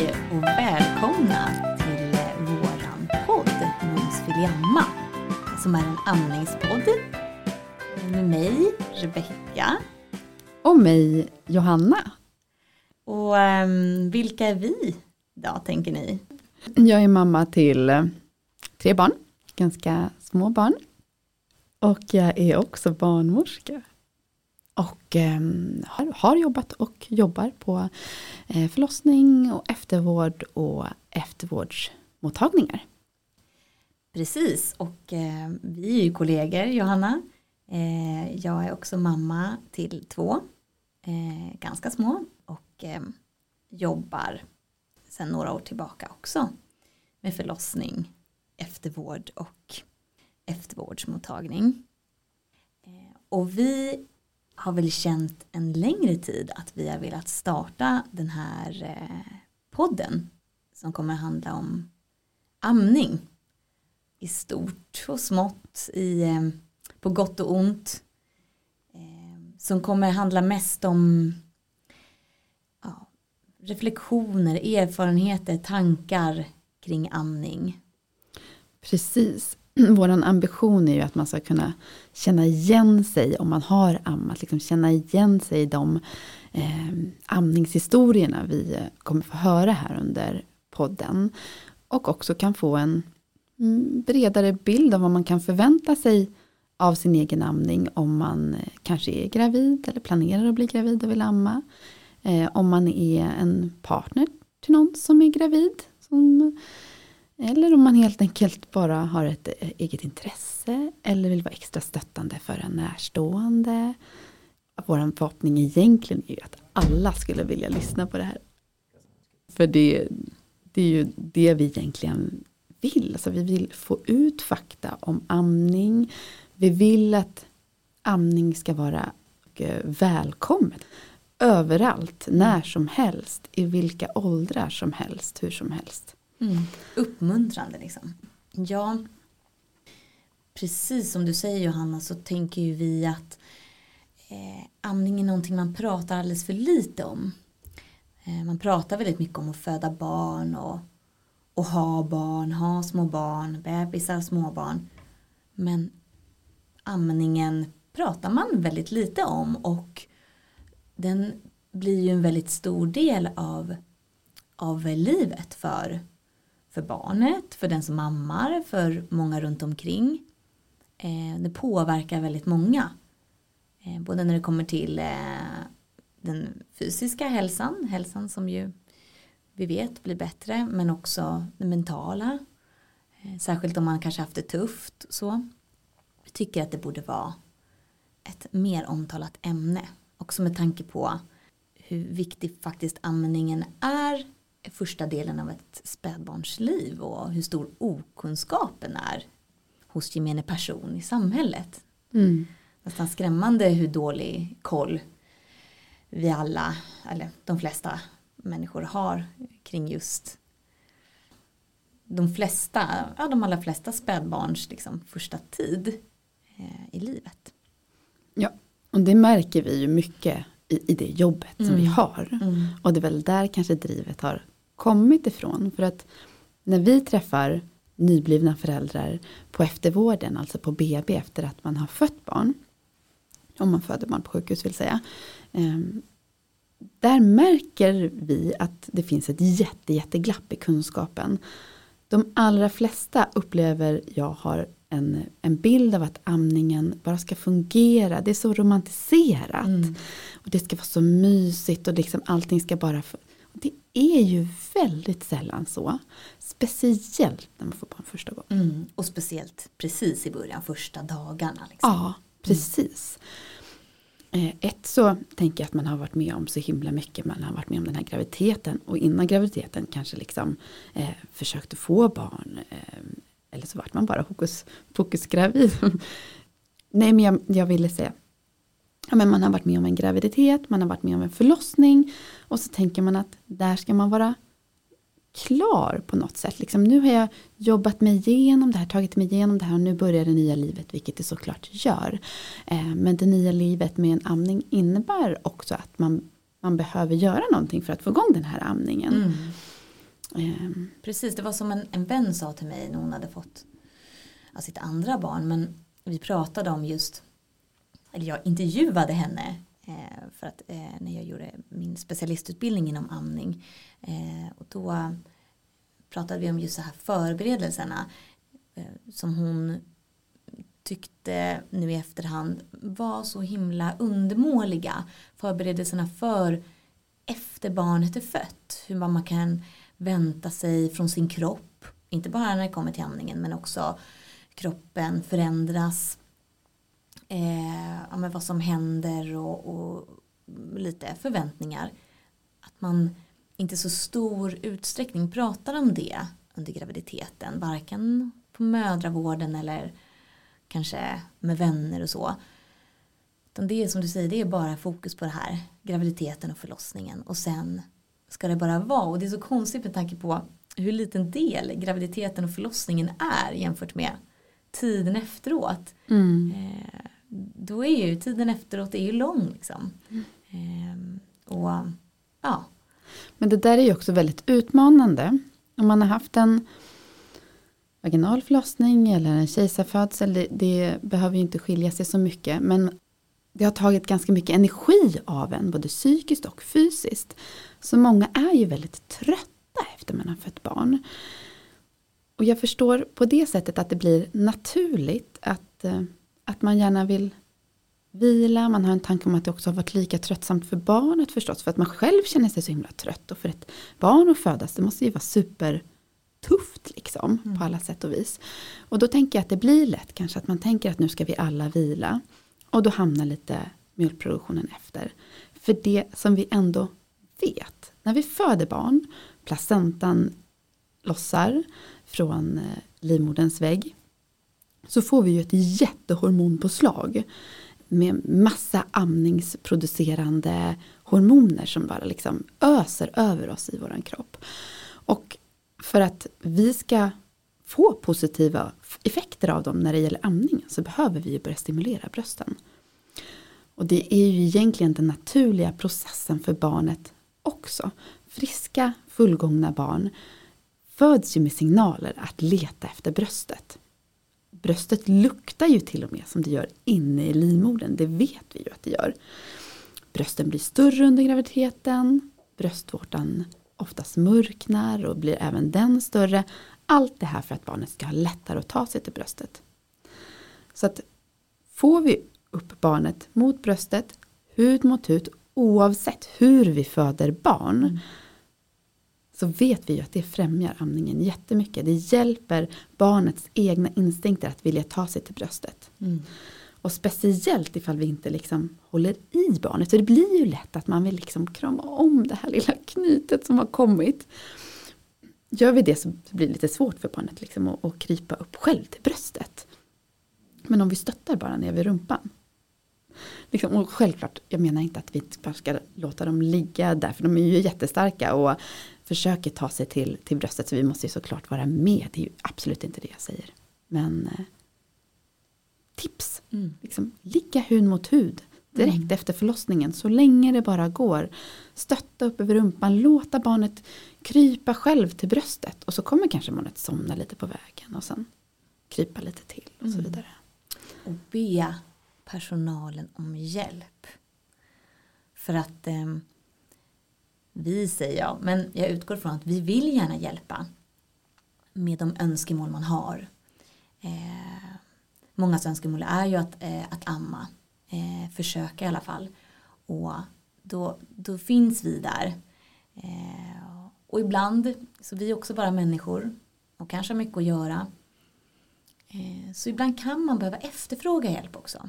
Hej och välkomna till våran podd Mums Filiamma som är en amningspodd med mig, Rebecka. Och mig, Johanna. Och um, vilka är vi då, tänker ni? Jag är mamma till eh, tre barn, ganska små barn. Och jag är också barnmorska. Och eh, har, har, jobbat och jobbar på eh, förlossning och eftervård och eftervårdsmottagningar. Precis, och eh, vi är ju kollegor, Johanna. Eh, jag är också mamma till två, eh, ganska små, och ehm, jobbar sedan några år tillbaka också med förlossning, eftervård och eftervårdsmottagning. Eh, och vi har väl känt en längre tid att vi har velat starta den här eh, podden som kommer handla om amning. I stort och smått i, eh, på gott och ont. Eh, som kommer handla mest om ja, reflektioner, erfarenheter, tankar kring amning. Precis, vår ambition är ju att man ska kunna känna igen sig om man har ammat. Liksom känna igen sig i de eh, amningshistorierna vi eh, kommer få höra här under podden. Och också kan få en mm, bredare bild av vad man kan förvänta sig av sin egen amning om man eh, kanske är gravid eller planerar att bli gravid och vill amma. Eh, om man är en partner till någon som är gravid. Som eller om man helt enkelt bara har ett eh, eget intresse eller vill vara extra stöttande för en närstående. Vår förhoppning egentligen är ju att alla skulle vilja lyssna på det här. För det, det är ju det vi egentligen vill. Alltså vi vill få ut fakta om amning. Vi vill att amning ska vara välkommet. välkommen. Överallt, när som helst, i vilka åldrar som helst, hur som helst. Mm. Uppmuntrande liksom. Ja, precis som du säger Johanna så tänker ju vi att eh, amning är någonting man pratar alldeles för lite om. Eh, man pratar väldigt mycket om att föda barn och, och ha barn, ha små barn, bebisar, småbarn. Men amningen pratar man väldigt lite om och den blir ju en väldigt stor del av, av livet för för barnet, för den som ammar, för många runt omkring. Eh, det påverkar väldigt många. Eh, både när det kommer till eh, den fysiska hälsan, hälsan som ju vi vet blir bättre, men också den mentala. Eh, särskilt om man kanske haft det tufft. Så. Jag tycker att det borde vara ett mer omtalat ämne. Också med tanke på hur viktig faktiskt amningen är första delen av ett spädbarnsliv och hur stor okunskapen är hos gemene person i samhället. Mm. Nästan skrämmande hur dålig koll vi alla, eller de flesta människor har kring just de flesta, ja de allra flesta spädbarns liksom, första tid eh, i livet. Ja, och det märker vi ju mycket i, i det jobbet mm. som vi mm. har. Mm. Och det är väl där kanske drivet har kommit ifrån. För att när vi träffar nyblivna föräldrar på eftervården, alltså på BB efter att man har fött barn. Om man föder barn på sjukhus vill säga. Ehm, där märker vi att det finns ett jätte, jätteglapp i kunskapen. De allra flesta upplever jag har en, en bild av att amningen bara ska fungera. Det är så romantiserat. Mm. Och Det ska vara så mysigt och liksom allting ska bara är ju väldigt sällan så. Speciellt när man får barn första gången. Mm, och speciellt precis i början, första dagarna. Liksom. Ja, precis. Mm. Ett så tänker jag att man har varit med om så himla mycket. Man har varit med om den här graviditeten. Och innan graviditeten kanske liksom eh, försökte få barn. Eh, eller så vart man bara pokus gravid. Nej men jag, jag ville säga ja, men man har varit med om en graviditet, man har varit med om en förlossning och så tänker man att där ska man vara klar på något sätt. Liksom, nu har jag jobbat mig igenom det här, tagit mig igenom det här och nu börjar det nya livet, vilket det såklart gör. Eh, men det nya livet med en amning innebär också att man, man behöver göra någonting för att få igång den här amningen. Mm. Ehm, Precis, det var som en, en vän sa till mig när hon hade fått sitt andra barn. Men vi pratade om just, eller jag intervjuade henne eh, för att eh, när jag gjorde min specialistutbildning inom amning. Eh, och då pratade vi om just så här förberedelserna eh, som hon tyckte nu i efterhand var så himla undermåliga. Förberedelserna för efter barnet är fött. Hur man kan vänta sig från sin kropp. Inte bara när det kommer till amningen men också kroppen förändras. Eh, ja, men vad som händer och, och lite förväntningar. Att man inte så stor utsträckning pratar om det under graviditeten. Varken på mödravården eller kanske med vänner och så. Utan det är som du säger, det är bara fokus på det här. Graviditeten och förlossningen. Och sen ska det bara vara. Och det är så konstigt med tanke på hur liten del graviditeten och förlossningen är jämfört med tiden efteråt. mm. Eh, då är ju tiden efteråt är ju lång liksom. Eh, och ja, Men det där är ju också väldigt utmanande. Om man har haft en vaginal förlossning eller en kejsarfödsel, det, det behöver ju inte skilja sig så mycket. Men det har tagit ganska mycket energi av en, både psykiskt och fysiskt. Så många är ju väldigt trötta efter man har fött barn. Och jag förstår på det sättet att det blir naturligt att, eh, att man gärna vill vila, man har en tanke om att det också har varit lika tröttsamt för barnet förstås. För att man själv känner sig så himla trött och för ett barn att födas det måste ju vara supertufft liksom på alla sätt och vis. Och då tänker jag att det blir lätt kanske att man tänker att nu ska vi alla vila. Och då hamnar lite mjölkproduktionen efter. För det som vi ändå vet, när vi föder barn, placentan lossar från eh, livmoderns vägg. Så får vi ju ett jättehormonpåslag med massa amningsproducerande hormoner som bara liksom öser över oss i våran kropp. Och för att vi ska få positiva effekter av dem när det gäller amning så behöver vi ju börja stimulera brösten. Och det är ju egentligen den naturliga processen för barnet också. Friska, fullgångna barn föds ju med signaler att leta efter bröstet. Bröstet luktar ju till och med som det gör inne i livmodern, det vet vi ju att det gör. Brösten blir större under graviditeten, bröstvårtan oftast mörknar och blir även den större. Allt det här för att barnet ska ha lättare att ta sig till bröstet. Så att får vi upp barnet mot bröstet, hud mot hud, oavsett hur vi föder barn, Mm så vet vi ju att det främjar amningen jättemycket. Det hjälper barnets egna instinkter att vilja ta sig till bröstet. mm. Och speciellt ifall vi inte liksom håller i barnet. För det blir ju lätt att man vill liksom krama om det här lilla knytet som har kommit. Gör vi det så blir det lite svårt för barnet liksom att, att krypa upp själv till bröstet. Men om vi stöttar bara ner vid rumpan. Liksom, och självklart, jag menar inte att vi bara ska låta dem ligga där. För de är ju jättestarka och försöker ta sig till, till bröstet. Så vi måste ju såklart vara med. Det är ju absolut inte det jag säger. Men eh, tips. Mm. Liksom, ligga hud mot hud direkt Mm. efter förlossningen så länge det bara går. Stötta upp över rumpan, låta barnet krypa själv till bröstet och så kommer kanske barnet somna lite på vägen och sen krypa lite till och så Mm. vidare. och be personalen om hjälp. För att eh, vi säger jag, men jag utgår från att vi vill gärna hjälpa med de önskemål man har. Eh, mångas önskemål är ju att, eh, att amma, eh, försöka i alla fall. Och då, då finns vi där. Eh, och ibland, så vi är också bara människor och kanske har mycket att göra. Eh, Så ibland kan man behöva efterfråga hjälp också.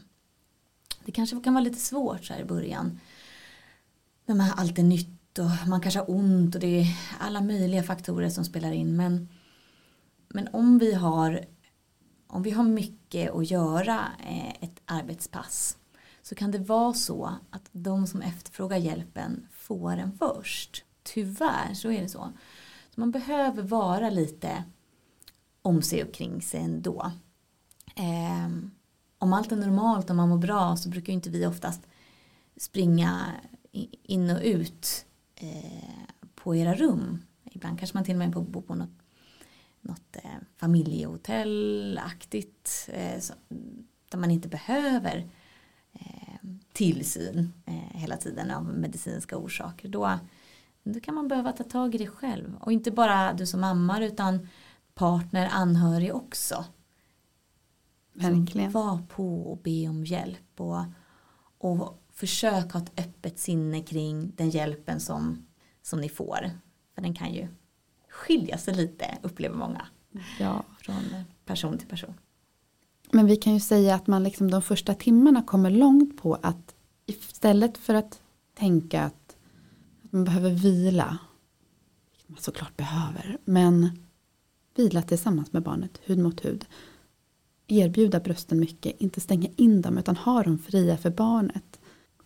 Det kanske kan vara lite svårt så här i början. När man allt är nytt och man kanske har ont och det är alla möjliga faktorer som spelar in. Men, men om vi har om vi har mycket att göra eh, ett arbetspass så kan det vara så att de som efterfrågar hjälpen får den först. Tyvärr så är det så. så man behöver vara lite om sig och kring sig ändå. Eh, om allt är normalt och man mår bra så brukar ju inte vi oftast springa in och ut på era rum. Ibland kanske man till och med får bo på något, något eh, familjehotellaktigt eh, så, där man inte behöver eh, tillsyn eh, hela tiden av medicinska orsaker. Då, då kan man behöva ta tag i det själv. Och inte bara du som ammar utan partner, anhörig också. Verkligen. Var på och be om hjälp. Och, och försök ha ett öppet sinne kring den hjälpen som, som ni får. För den kan ju skilja sig lite, upplever många. Ja. Från person till person. Men vi kan ju säga att man liksom de första timmarna kommer långt på att istället för att tänka att, att man behöver vila, vilket man såklart behöver, men vila tillsammans med barnet, hud mot hud. Erbjuda brösten mycket, inte stänga in dem utan ha dem fria för barnet.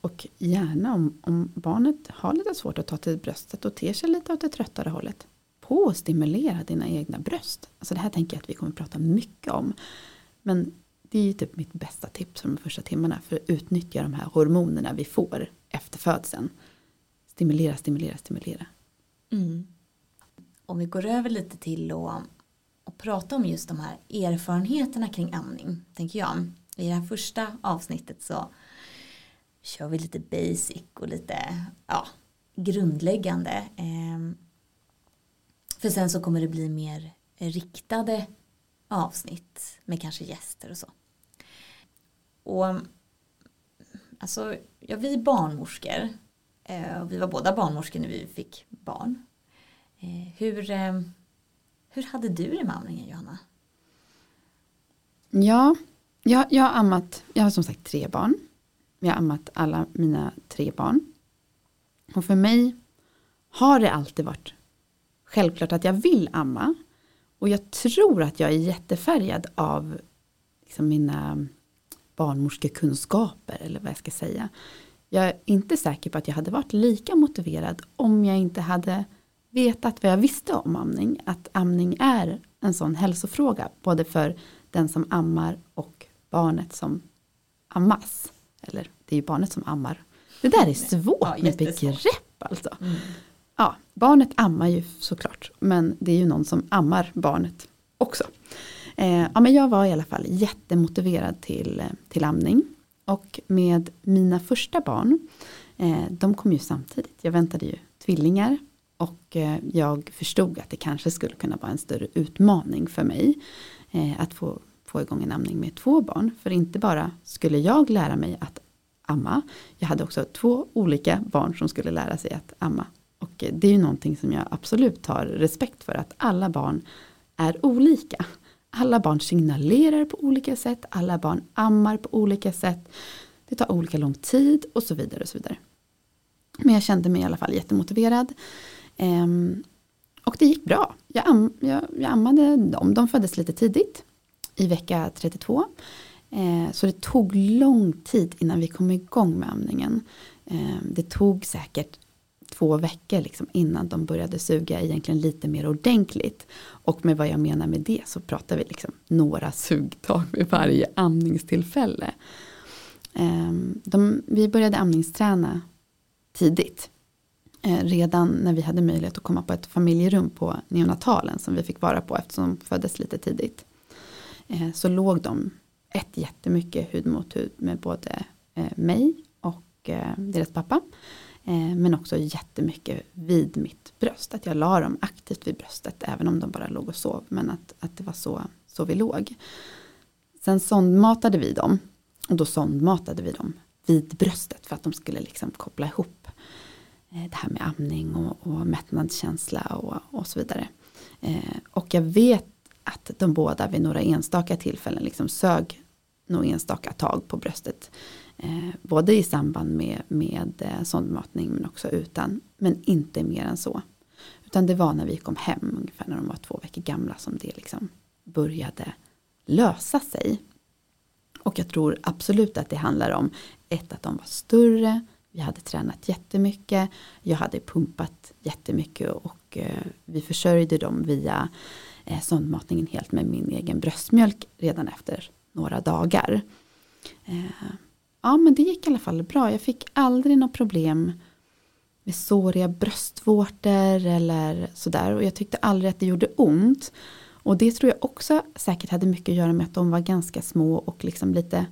Och gärna om, om barnet har lite svårt att ta till bröstet och ter sig lite åt det tröttare hållet. På och stimulera dina egna bröst. Alltså det här tänker jag att vi kommer att prata mycket om. Men det är ju typ mitt bästa tips för de första timmarna för att utnyttja de här hormonerna vi får efter födseln. Stimulera, stimulera, stimulera. Mm. Om vi går över lite till att och prata om just de här erfarenheterna kring amning, tänker jag. I det här första avsnittet så kör vi lite basic och lite ja, grundläggande. Ehm, för sen så kommer det bli mer riktade avsnitt med kanske gäster och så. Och alltså, ja, vi barnmorskor, eh, och vi var båda barnmorskor när vi fick barn. Eh, hur, ehm, hur hade du det med amningen Johanna? Ja, jag, jag har ammat, jag har som sagt tre barn. Jag har ammat alla mina tre barn. Och för mig har det alltid varit självklart att jag vill amma. Och jag tror att jag är jättefärgad av liksom mina barnmorskekunskaper eller vad jag ska säga. Jag är inte säker på att jag hade varit lika motiverad om jag inte hade vetat vad jag visste om amning. Att amning är en sån hälsofråga både för den som ammar och barnet som ammas. Eller det är ju barnet som ammar. Det där är svårt Ja, med begrepp alltså. Mm. Ja, barnet ammar ju såklart. Men det är ju någon som ammar barnet också. Eh, ja, men jag var i alla fall jättemotiverad till, eh, till amning. Och med mina första barn, eh, de kom ju samtidigt. Jag väntade ju tvillingar. Och eh, jag förstod att det kanske skulle kunna vara en större utmaning för mig. Eh, att få, få igång en amning med två barn. För inte bara skulle jag lära mig att amma. Jag hade också två olika barn som skulle lära sig att amma. Och eh, det är ju någonting som jag absolut har respekt för. Att alla barn är olika. Alla barn signalerar på olika sätt. Alla barn ammar på olika sätt. Det tar olika lång tid och så vidare. och så vidare. Men jag kände mig i alla fall jättemotiverad. Ehm, och det gick bra. Jag, am, jag, jag ammade dem. De föddes lite tidigt. I vecka 32. Eh, så det tog lång tid innan vi kom igång med amningen. Eh, det tog säkert två veckor liksom innan de började suga egentligen lite mer ordentligt. Och med vad jag menar med det så pratar vi liksom några sugtag vid varje amningstillfälle. Ehm, de, vi började amningsträna tidigt. Eh, redan när vi hade möjlighet att komma på ett familjerum på neonatalen som vi fick vara på eftersom de föddes lite tidigt. Så låg de ett jättemycket hud mot hud med både eh, mig och eh, deras pappa. Eh, men också jättemycket vid mitt bröst. Att jag la dem aktivt vid bröstet även om de bara låg och sov. Men att, att det var så, så vi låg. Sen sondmatade vi dem. Och då sondmatade vi dem vid bröstet för att de skulle liksom koppla ihop eh, det här med amning och, och mättnadskänsla och, och så vidare. Eh, och jag vet att de båda vid några enstaka tillfällen liksom sög några enstaka tag på bröstet. Eh, både i samband med, med eh, sondmatning men också utan. Men inte mer än så. Utan det var när vi kom hem ungefär när de var två veckor gamla som det liksom började lösa sig. Och jag tror absolut att det handlar om ett att de var större. Vi hade tränat jättemycket. Jag hade pumpat jättemycket och eh, vi försörjde dem via eh, sondmatningen helt med min egen bröstmjölk redan efter några dagar. Eh, ja men det gick i alla fall bra. Jag fick aldrig något problem med såriga bröstvårtor eller sådär. Och jag tyckte aldrig att det gjorde ont. Och det tror jag också säkert hade mycket att göra med att de var ganska små och liksom lite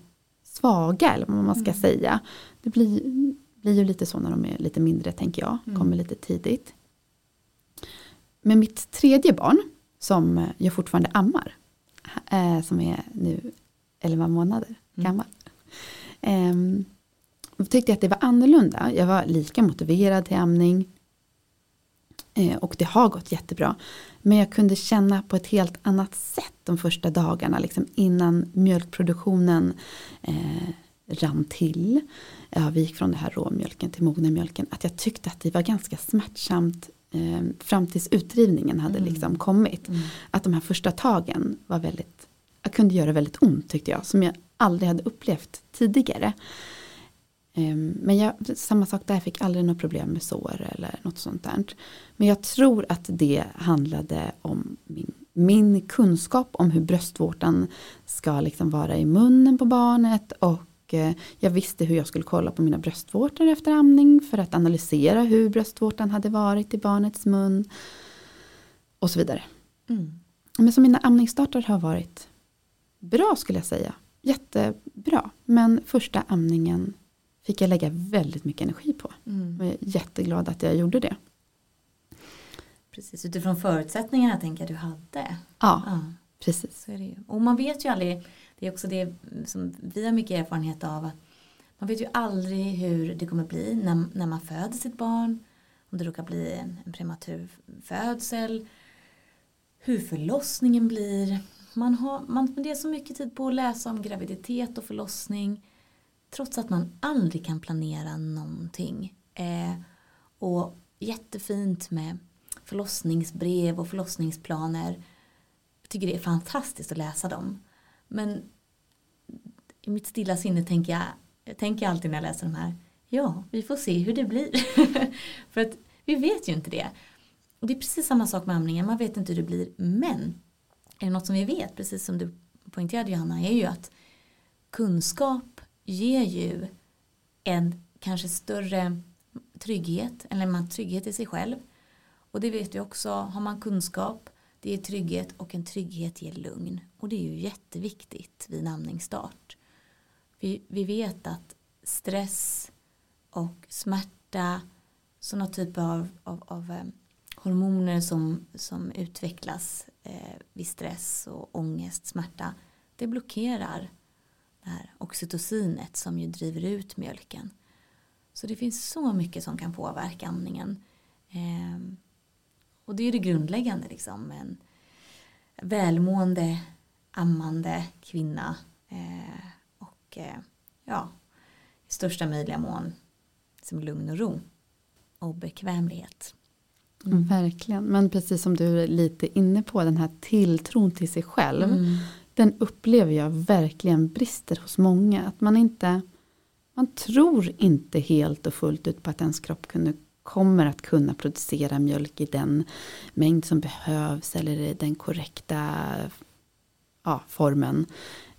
svaga eller vad man ska mm. säga. Det blir, blir ju lite så när de är lite mindre tänker jag, mm. kommer lite tidigt. Med mitt tredje barn som jag fortfarande ammar, eh, som är nu 11 månader mm. gammal. Mm. Eh, tyckte jag att det var annorlunda. Jag var lika motiverad till amning. Eh, och det har gått jättebra. Men jag kunde känna på ett helt annat sätt de första dagarna. Liksom innan mjölkproduktionen eh, rann till. Ja, vi gick från det här råmjölken till mogna mjölken. Att jag tyckte att det var ganska smärtsamt eh, fram tills utdrivningen hade mm. liksom kommit. Mm. Att de här första tagen var väldigt, kunde göra väldigt ont tyckte jag. Som jag aldrig hade upplevt tidigare. Ehm, men jag, samma sak där, jag fick aldrig något problem med sår eller något sånt där. Men jag tror att det handlade om min, min kunskap om hur bröstvårtan ska liksom vara i munnen på barnet och eh, jag visste hur jag skulle kolla på mina bröstvårtor efter amning för att analysera hur bröstvårtan hade varit i barnets mun. Och så vidare. Mm. Men så mina amningsstarter har varit bra skulle jag säga. Jättebra. Men första amningen fick jag lägga väldigt mycket energi på. Mm. Och jag är jätteglad att jag gjorde det. Precis, utifrån förutsättningarna tänker jag du hade. Ja, ja. precis. Och man vet ju aldrig, det är också det som vi har mycket erfarenhet av, att man vet ju aldrig hur det kommer bli när, när man föder sitt barn. Om det råkar bli en, en prematur födsel. Hur förlossningen blir. Man, har, man spenderar så mycket tid på att läsa om graviditet och förlossning trots att man aldrig kan planera någonting. Eh, och jättefint med förlossningsbrev och förlossningsplaner. Jag tycker det är fantastiskt att läsa dem. Men i mitt stilla sinne tänker jag, jag tänker alltid när jag läser de här, ja, vi får se hur det blir. För att vi vet ju inte det. Och det är precis samma sak med amningen, man vet inte hur det blir. Men är det något som vi vet, precis som du poängterade Johanna, är ju att kunskap ger ju en kanske större trygghet, eller man trygghet i sig själv. Och det vet vi också, har man kunskap, det ger trygghet och en trygghet ger lugn. Och det är ju jätteviktigt vid namningsstart. Vi, vi vet att stress och smärta, sådana typer av, av, av eh, hormoner som, som utvecklas eh, vid stress och ångest, smärta, det blockerar det här oxytocinet som ju driver ut mjölken. Så det finns så mycket som kan påverka andningen. Eh, och det är det grundläggande liksom. En välmående, ammande kvinna. Eh, och eh, ja, i största möjliga mån som lugn och ro. Och bekvämlighet. Mm. Verkligen, men precis som du är lite inne på den här tilltron till sig själv. Mm den upplever jag verkligen brister hos många. Att man inte man tror inte helt och fullt ut på att ens kropp kunde, kommer att kunna producera mjölk i den mängd som behövs eller i den korrekta ja, formen.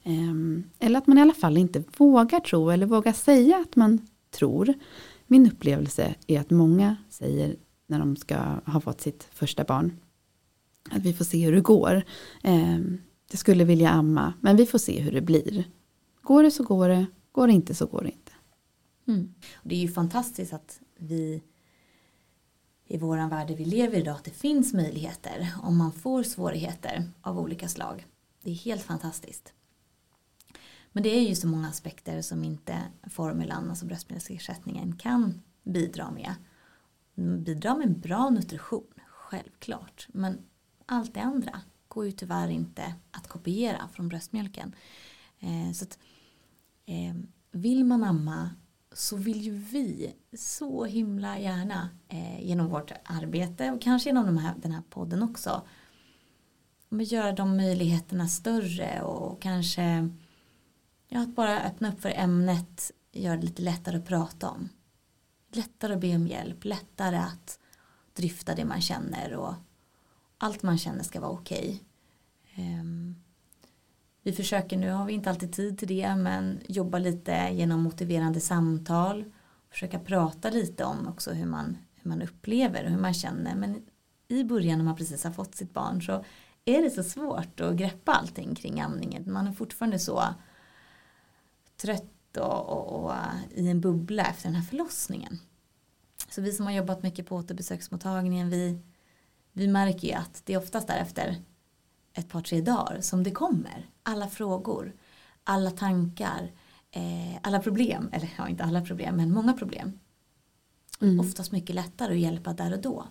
Um, eller att man i alla fall inte vågar tro eller vågar säga att man tror. Min upplevelse är att många säger när de ska ha fått sitt första barn att vi får se hur det går. Eh, jag skulle vilja amma, men vi får se hur det blir. Går det så går det, går det inte så går det inte. Mm. Det är ju fantastiskt att vi i våran värld vi lever idag att det finns möjligheter om man får svårigheter av olika slag. Det är helt fantastiskt. Men det är ju så många aspekter som inte formulan, alltså bröstmjölksersättningen, kan bidra med. Mm, bidra med bra nutrition, självklart. Men allt det andra går ju tyvärr inte att kopiera från bröstmjölken. Eh, så att, eh, vill man amma så vill ju vi så himla gärna eh, genom vårt arbete och kanske genom de här, den här podden också men göra de möjligheterna större och kanske ja, att bara öppna upp för ämnet gör det lite lättare att prata om. Lättare att be om hjälp, lättare att dryfta det man känner och allt man känner ska vara okej. Okay. Um, vi försöker, nu har vi inte alltid tid till det, men jobba lite genom motiverande samtal. försöka prata lite om också hur man, hur man upplever och hur man känner. Men i början när man precis har fått sitt barn så är det så svårt att greppa allting kring amningen. Man är fortfarande så trött och, och, och i en bubbla efter den här förlossningen. Så vi som har jobbat mycket på återbesöksmottagningen vi, vi märker ju att det är oftast därefter ett par tre dagar som det kommer. Alla frågor, alla tankar, eh, alla problem, eller ja inte alla problem men många problem. Mm. Oftast mycket lättare att hjälpa där och då.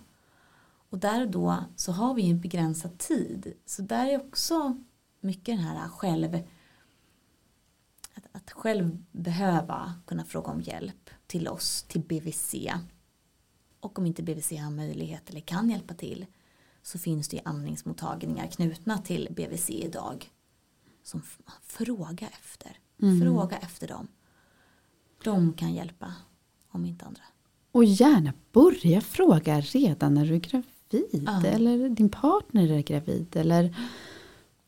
Och där och då så har vi ju en begränsad tid. Så där är också mycket den här själv att, själv behöva kunna fråga om hjälp till oss, till BVC. Och om inte BVC har möjlighet eller kan hjälpa till så finns det ju amningsmottagningar knutna till BVC idag. Som fråga efter. Mm. Fråga efter dem. De kan hjälpa om inte andra. Och gärna börja fråga redan när du är gravid. Ja. Eller din partner är gravid. Eller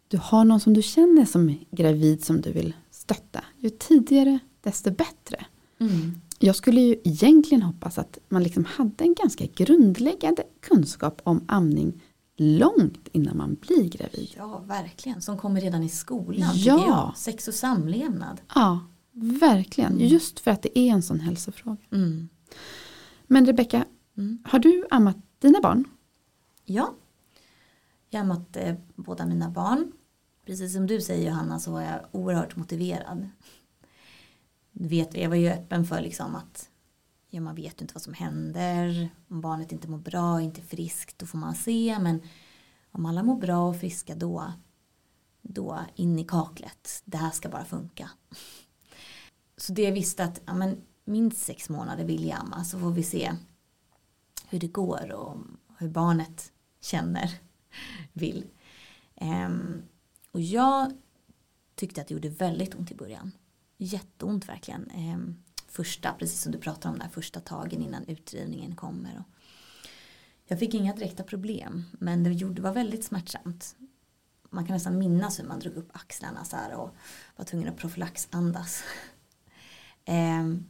du har någon som du känner som gravid som du vill stötta. Ju tidigare desto bättre. Mm. Jag skulle ju egentligen hoppas att man liksom hade en ganska grundläggande kunskap om amning långt innan man blir gravid. Ja, verkligen. Som kommer redan i skolan. Ja. Sex och samlevnad. Ja, verkligen. Mm. Just för att det är en sån hälsofråga. Mm. Men Rebecka, mm. har du ammat dina barn? Ja, jag har ammat eh, båda mina barn. Precis som du säger Johanna så var jag oerhört motiverad. Du vet, jag var ju öppen för liksom att ja, man vet inte vad som händer. Om barnet inte mår bra, inte friskt, då får man se. Men om alla mår bra och friska då, då in i kaklet. Det här ska bara funka. Så det jag visste att ja, men, minst sex månader vill jag amma så får vi se hur det går och hur barnet känner, vill. Um, och jag tyckte att det gjorde väldigt ont i början. Jätteont verkligen. Ehm, första, precis som du pratar om där, första tagen innan utdrivningen kommer. Jag fick inga direkta problem men det gjorde, var väldigt smärtsamt. Man kan nästan minnas hur man drog upp axlarna så här och var tvungen att profylaxandas. ehm,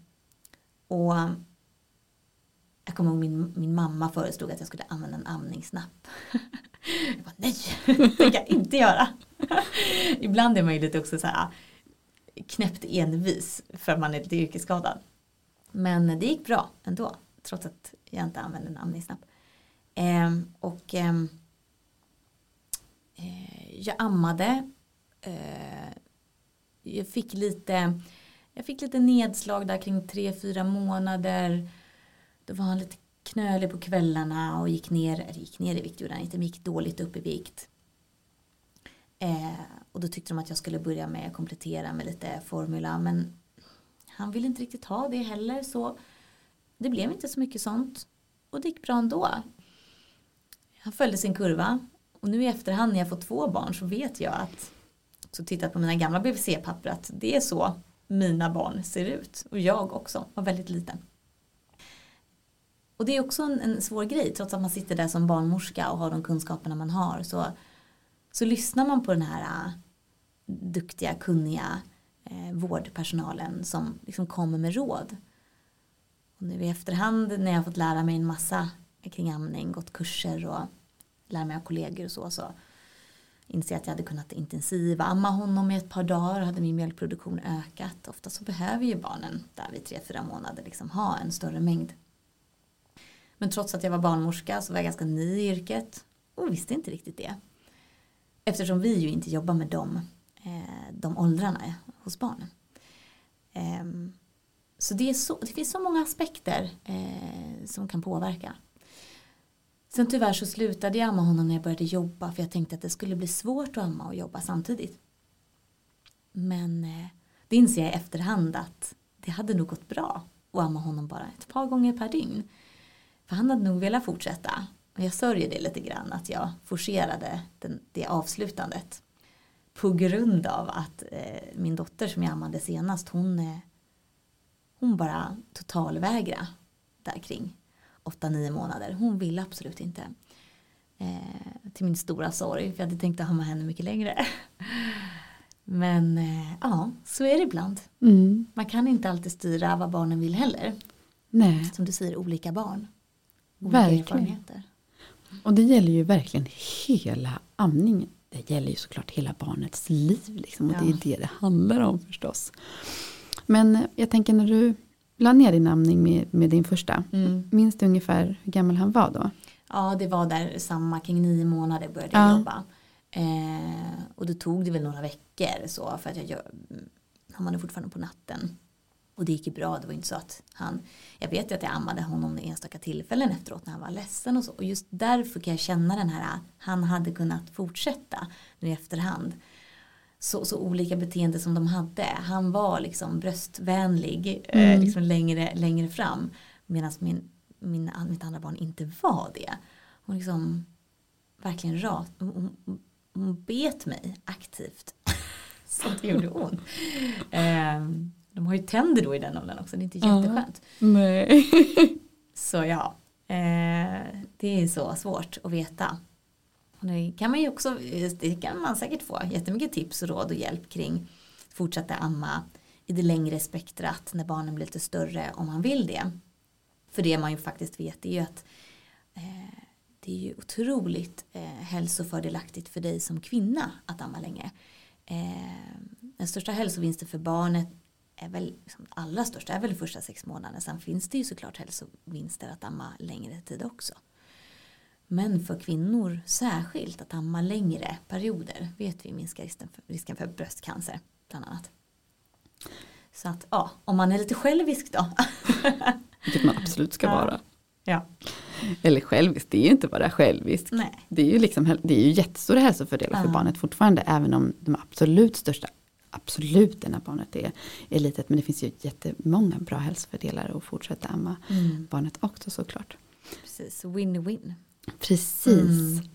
och jag kommer ihåg min, min mamma föreslog att jag skulle använda en amningsnapp. jag bara, nej, det kan jag inte göra. Ibland är man ju lite också så här ah, knäppt envis för att man är lite yrkesskadad. Men det gick bra ändå, trots att jag inte använde en amningsnapp. Eh, och ehm, eh, jag ammade. Eh, jag fick lite jag fick lite nedslag där kring tre fyra månader. Då var han lite knölig på kvällarna och gick ner, eller gick ner i vikt gjorde han inte, men gick dåligt upp i vikt. Eh, och då tyckte de att jag skulle börja med att komplettera med lite formula men han ville inte riktigt ha det heller så det blev inte så mycket sånt. Och det gick bra ändå. Han följde sin kurva och nu i efterhand när jag fått två barn så vet jag att så tittat på mina gamla BVC-papper att det är så mina barn ser ut. Och jag också var väldigt liten. Och det är också en, en svår grej trots att man sitter där som barnmorska och har de kunskaperna man har så, så lyssnar man på den här äh, duktiga, kunniga eh, vårdpersonalen som liksom kommer med råd. Och nu i efterhand när jag har fått lära mig en massa kring amning, gått kurser och lära mig av kollegor och så, så inser jag att jag hade kunnat intensiva amma honom i ett par dagar hade min mjölkproduktion ökat. Ofta så behöver ju barnen där vid tre fyra månader liksom ha en större mängd. Men trots att jag var barnmorska så var jag ganska ny i yrket och visste inte riktigt det. Eftersom vi ju inte jobbar med dem Eh, de åldrarna hos barnen. Ehm, så det, så det, finns så många aspekter eh, som kan påverka. Sen tyvärr så slutade jag amma honom när jag började jobba för jag tänkte att det skulle bli svårt att amma och jobba samtidigt. Men eh, det inser jag i efterhand att det hade nog gått bra att amma honom bara ett par gånger per dygn. För han hade nog velat fortsätta. Och jag sörjer det lite grann att jag forcerade den, det avslutandet på grund av att eh, min dotter som jag ammade senast hon, eh, hon bara totalvägra där kring 8-9 månader. Hon ville absolut inte. Eh, till min stora sorg för jag hade tänkt att amma henne mycket längre. Men eh, ja, så är det ibland. Mm. Man kan inte alltid styra vad barnen vill heller. Nej, Som du säger, olika barn. Olika Verkligen. erfarenheter. Och det gäller ju verkligen hela amningen. Det gäller ju såklart hela barnets liv. Liksom, och det är Ja. det det handlar om förstås. Men jag tänker när du la ner din amning med, med din första. Mm. Minns du ungefär hur gammal han var då? Ja, det var där samma, kring nio månader började Ja. jag jobba. Eh, och då tog det väl några veckor så för att jag gör, han var fortfarande på natten. Och det gick ju bra, det var inte så att han, jag vet ju att jag ammade honom enstaka tillfällen efteråt när han var ledsen och så. Och just därför kan jag känna den här, han hade kunnat fortsätta nu i efterhand. Så, så olika beteende som de hade. Han var liksom bröstvänlig eh, Mm. liksom längre, längre fram. Medan min, min, mitt andra barn inte var det. Hon liksom verkligen rat, hon, hon, bet mig aktivt. så det gjorde ont. Eh, de har ju tänder då i den åldern också, det är inte Ja. jätteskönt. Nej. Så ja, eh, det är så svårt att veta. Och det kan man ju också, det kan man säkert få jättemycket tips och råd och hjälp kring fortsätta amma i det längre spektrat när barnen blir lite större om man vill det. För det man ju faktiskt vet är ju att eh, det är ju otroligt eh, hälsofördelaktigt för dig som kvinna att amma länge. Eh, den största hälsovinsten för barnet är väl liksom, allra största är väl de första sex månaderna. Sen finns det ju såklart hälsovinster att amma längre tid också. Men för kvinnor särskilt att amma längre perioder vet vi minskar risken för, risken för bröstcancer bland annat. Så att ja, om man är lite självisk då. Vilket man absolut ska Ja. vara. ja, Eller självisk, det är ju inte bara självisk. nej. Det är ju, liksom, häl- det är ju jättestora hälsofördelar för Ja. barnet fortfarande. Även om de absolut största, absolut när barnet är, är litet. Men det finns ju jättemånga bra hälsofördelar att fortsätta amma Mm, barnet också såklart. precis, win-win. Precis. Mm.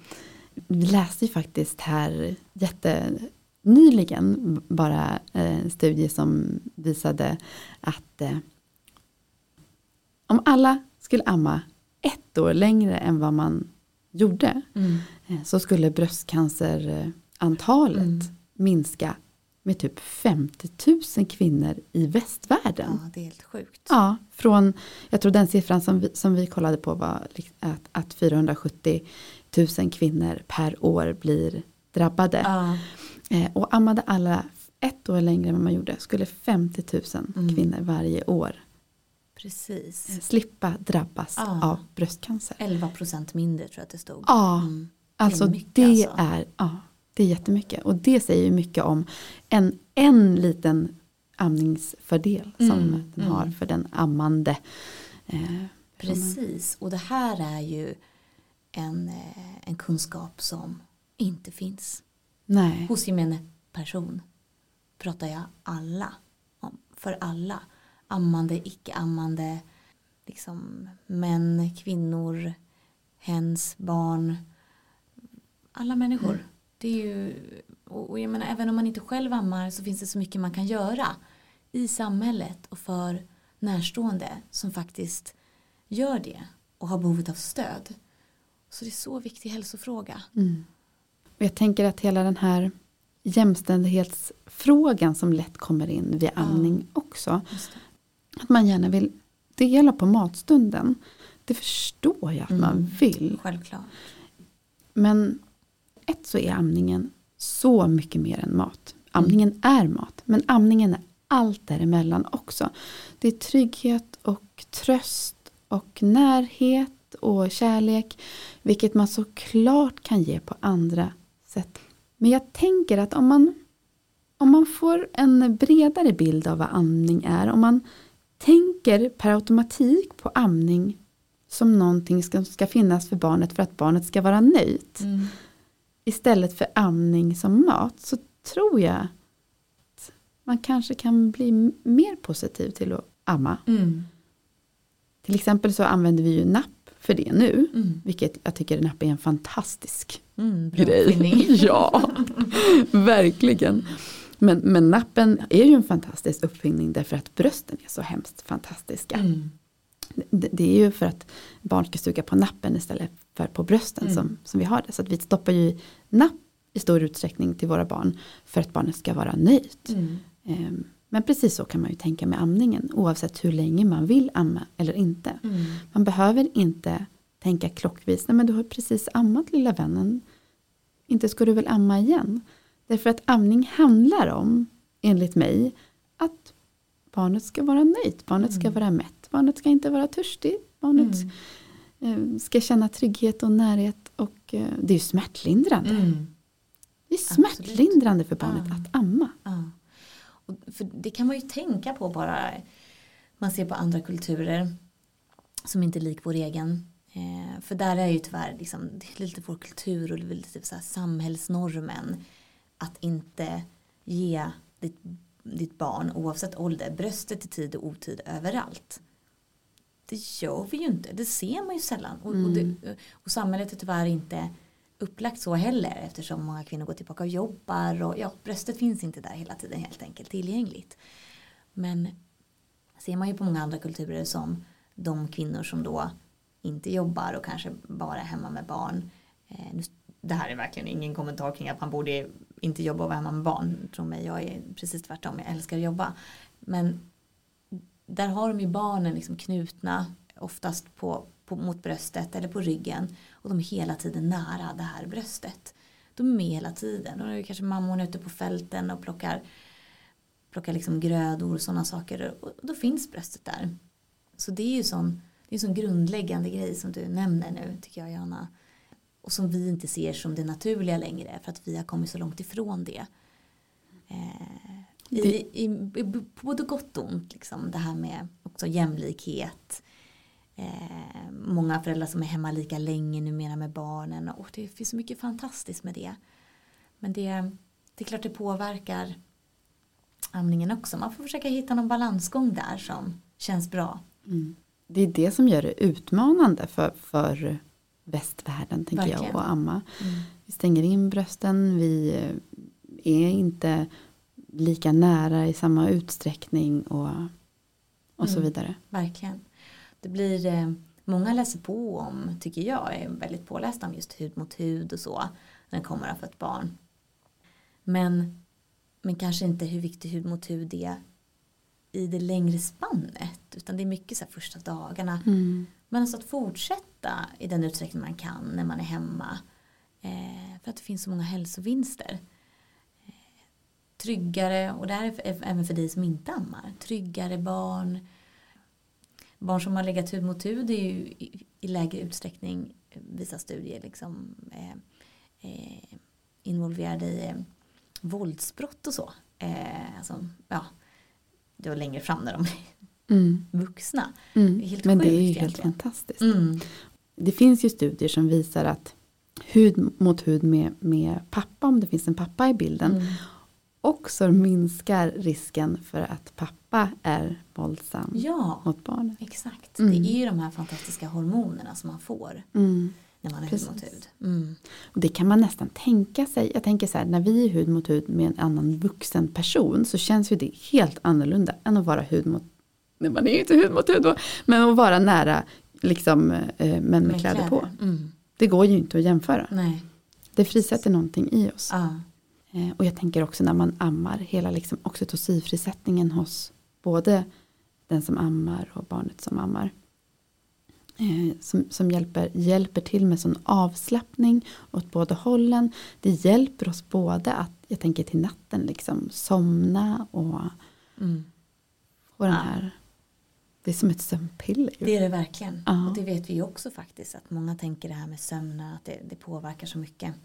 Vi läste ju faktiskt här jättenyligen bara eh, en studie som visade att eh, om alla skulle amma ett år längre än vad man gjorde Mm. eh, så skulle bröstcancerantalet Mm. minska med typ 50 000 kvinnor i västvärlden. Ja, det är helt sjukt. Ja, från, jag tror den siffran som vi, som vi kollade på var att, att 470 000 kvinnor per år blir drabbade. Ja, Eh, och ammade alla ett år längre än vad man gjorde skulle 50 000 Mm. kvinnor varje år precis. eh, slippa drabbas Ja. av bröstcancer. 11 procent mindre tror jag att det stod. Ja, Mm. alltså det, mycket, alltså. är, ja, det är jättemycket. Och det säger ju mycket om en, en liten amningsfördel som Mm, den mm. har för den ammande. Eh, Precis, och det här är ju en, eh, en kunskap som inte finns. Nej. Hos gemene person pratar jag alla om. För alla. Ammande, icke-ammande, liksom män, kvinnor, hens, barn. Alla människor. Mm. Det är ju, och, jag menar, även om man inte själv ammar så finns det så mycket man kan göra i samhället och för närstående som faktiskt gör det och har behovet av stöd. Så det är så viktig hälsofråga. Mm. Jag tänker att hela den här jämställdhetsfrågan som lätt kommer in vid amning också. Just det. Att man gärna vill dela på matstunden. Det förstår jag att Mm. man vill. Självklart. Men ett så är amningen så mycket mer än mat. Amningen är mat. Men amningen är allt däremellan också. Det är trygghet och tröst och närhet och kärlek. Vilket man såklart kan ge på andra sätt. Men jag tänker att om man, om man får en bredare bild av vad amning är. Om man tänker per automatik på amning som någonting som ska finnas för barnet för att barnet ska vara nöjt. Mm. Istället för amning som mat så tror jag att man kanske kan bli mer positiv till att amma. Mm. Till exempel så använder vi ju napp för det nu. Mm. Vilket jag tycker napp är en fantastisk Mm, grej. ja, verkligen. Men, men nappen är ju en fantastisk uppfinning därför att brösten är så hemskt fantastiska. Mm. Det, det är ju för att barn ska suga på nappen istället för på brösten Mm. som, som vi har det. Så att vi stoppar ju napp i stor utsträckning till våra barn för att barnet ska vara nöjt. Mm. Ehm, Men precis så kan man ju tänka med amningen oavsett hur länge man vill amma eller inte. Mm. Man behöver inte tänka klockvis, nej men du har precis ammat lilla vännen. Inte ska du väl amma igen? Därför att amning handlar om, enligt mig, att barnet ska vara nöjt, barnet ska Mm. vara mätt, barnet ska inte vara törstig, barnet Mm. Eh, ska känna trygghet och närhet och eh, det är ju smärtlindrande. Mm. Det är Absolut. smärtlindrande för barnet Ja. att amma. Ja. Och för det kan man ju tänka på bara man ser på andra kulturer som inte är lik vår egen. Eh, för där är ju tyvärr liksom, det är lite vår kultur och lite så här samhällsnormen att inte ge ditt, ditt barn oavsett ålder bröstet i tid och otid överallt. Det gör vi ju inte, det ser man ju sällan. Och, och, det, och samhället är tyvärr inte upplagt så heller eftersom många kvinnor går tillbaka och jobbar och ja, bröstet finns inte där hela tiden helt enkelt tillgängligt. Men ser man ju på många andra kulturer som de kvinnor som då inte jobbar och kanske bara är hemma med barn. Eh, det här är verkligen ingen kommentar kring att man borde inte jobba och vara hemma med barn. Tro mig, jag är precis tvärtom, jag älskar att jobba. Men där har de ju barnen liksom knutna oftast på, på, mot bröstet eller på ryggen och de är hela tiden nära det här bröstet. De är med hela tiden. Då är kanske mammorna ute på fälten och plockar, plockar liksom grödor och sådana saker och då finns bröstet där. Så det är ju sån, det är en sån grundläggande grej som du nämner nu tycker jag Jana. Och som vi inte ser som det naturliga längre för att vi har kommit så långt ifrån det. Eh, i, i, i, både gott och ont liksom det här med också jämlikhet. Eh, många föräldrar som är hemma lika länge numera med barnen och det finns så mycket fantastiskt med det. Men det, det är klart det påverkar amningen också. Man får försöka hitta någon balansgång där som känns bra. Mm. Det är det som gör det utmanande för, för västvärlden tänker jag Verkligen. att amma. Vi stänger in brösten, vi eh, är inte lika nära i samma utsträckning och, och så Mm. vidare. Verkligen. Det blir, eh, många läser på om, tycker jag, är väldigt pålästa om just hud mot hud och så. När det kommer att få ett barn. Men, men kanske inte hur viktig hud mot hud är i det längre spannet. Utan det är mycket så första dagarna. Mm. Men alltså att fortsätta i den utsträckning man kan när man är hemma. Eh, för att det finns så många hälsovinster. Tryggare, och det här är för, även för dig som inte ammar. Tryggare barn. Barn som har legat hud mot hud är ju i, lägre utsträckning, eh, visar studier, liksom, eh, eh, involverade i eh, våldsbrott och så. Eh, alltså, ja, det var längre fram när de är Mm. vuxna. Mm. Det helt Men det är ju helt egentligen. fantastiskt. Mm. Det finns ju studier som visar att hud mot hud med, med pappa, om det finns en pappa i bilden, Mm. Också minskar risken för att pappa är våldsam Ja, mot barnet. exakt. Mm. Det är ju de här fantastiska hormonerna som man får Mm. när man är hud Precis. mot hud. Mm. Och det kan man nästan tänka sig. Jag tänker så här, när vi är hud mot hud med en annan vuxen person så känns ju det helt annorlunda än att vara hud mot, nej man är ju inte hud mot hud då, men att vara nära liksom eh, män med, kläder, på. Mm. Det går ju inte att jämföra. Nej. Det frisätter någonting i oss. Ja. Eh, och jag tänker också när man ammar, hela liksom oxytocinfrisättningen hos både den som ammar och barnet som ammar. Eh, som som hjälper, hjälper till med sån avslappning åt båda hållen. Det hjälper oss både att, jag tänker till natten, liksom somna och, Mm. och den Ja. här. Det är som ett sömnpiller. Det är det verkligen. Ja. Och det vet vi också faktiskt. Att många tänker det här med sömnen. Att det, det påverkar så mycket.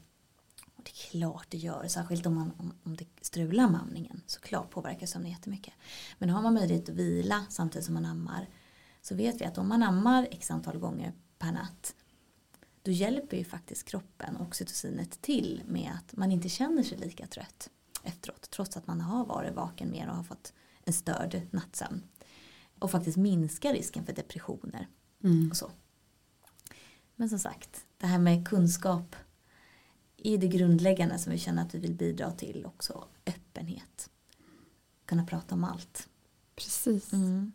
Det är klart det gör. Särskilt om, man, om, om det strular med amningen. Så klart påverkar sömnen jättemycket. Men har man möjlighet att vila samtidigt som man ammar. Så vet vi att om man ammar x antal gånger per natt. Då hjälper ju faktiskt kroppen och oxytocinet till med att man inte känner sig lika trött efteråt. Trots att man har varit vaken mer och har fått en störd nattsömn. Och faktiskt minska risken för depressioner Mm. och så. Men som sagt, det här med kunskap i det grundläggande som vi känner att vi vill bidra till också öppenhet. Kunna prata om allt. Precis. Mm.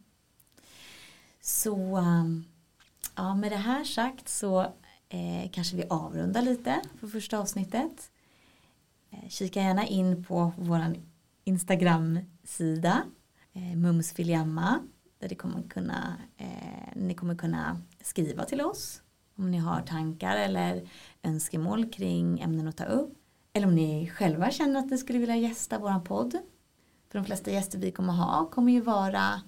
Så um, ja, med det här sagt så eh, kanske vi avrundar lite för första avsnittet. Eh, kika gärna in på vår Instagram-sida eh, Mums Filiamma där det kommer kunna, eh, ni kommer kunna skriva till oss om ni har tankar eller önskemål kring ämnen att ta upp. Eller om ni själva känner att ni skulle vilja gästa våran podd. För de flesta gäster vi kommer ha kommer ju vara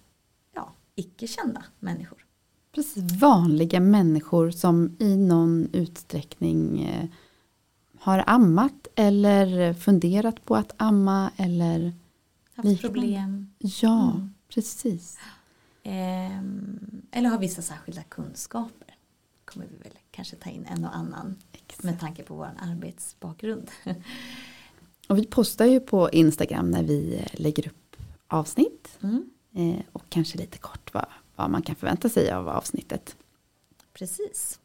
ja, icke-kända människor. Precis, vanliga människor som i någon utsträckning eh, har ammat eller funderat på att amma eller Haft Liknande. problem. ja, Mm. precis. Ehm, eller har vissa särskilda kunskaper. Kommer vi väl kanske ta in en och annan Exakt. med tanke på vår arbetsbakgrund. Och vi postar ju på Instagram när vi eh, lägger upp avsnitt Mm, eh, och kanske lite kort vad, vad man kan förvänta sig av avsnittet. precis.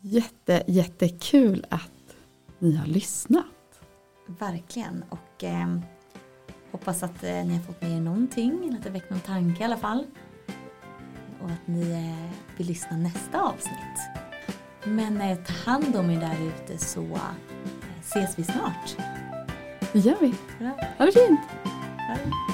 Jätte, jättekul att ni har lyssnat. Verkligen. Och ehm, hoppas att eh, ni har fått med er någonting. Eller att det väckt någon tanke i alla fall. Och att ni eh, vill lyssna nästa avsnitt. Men eh, ta hand om er där ute så eh, ses vi snart. Det gör vi. Bra. Ha det fint! Hej.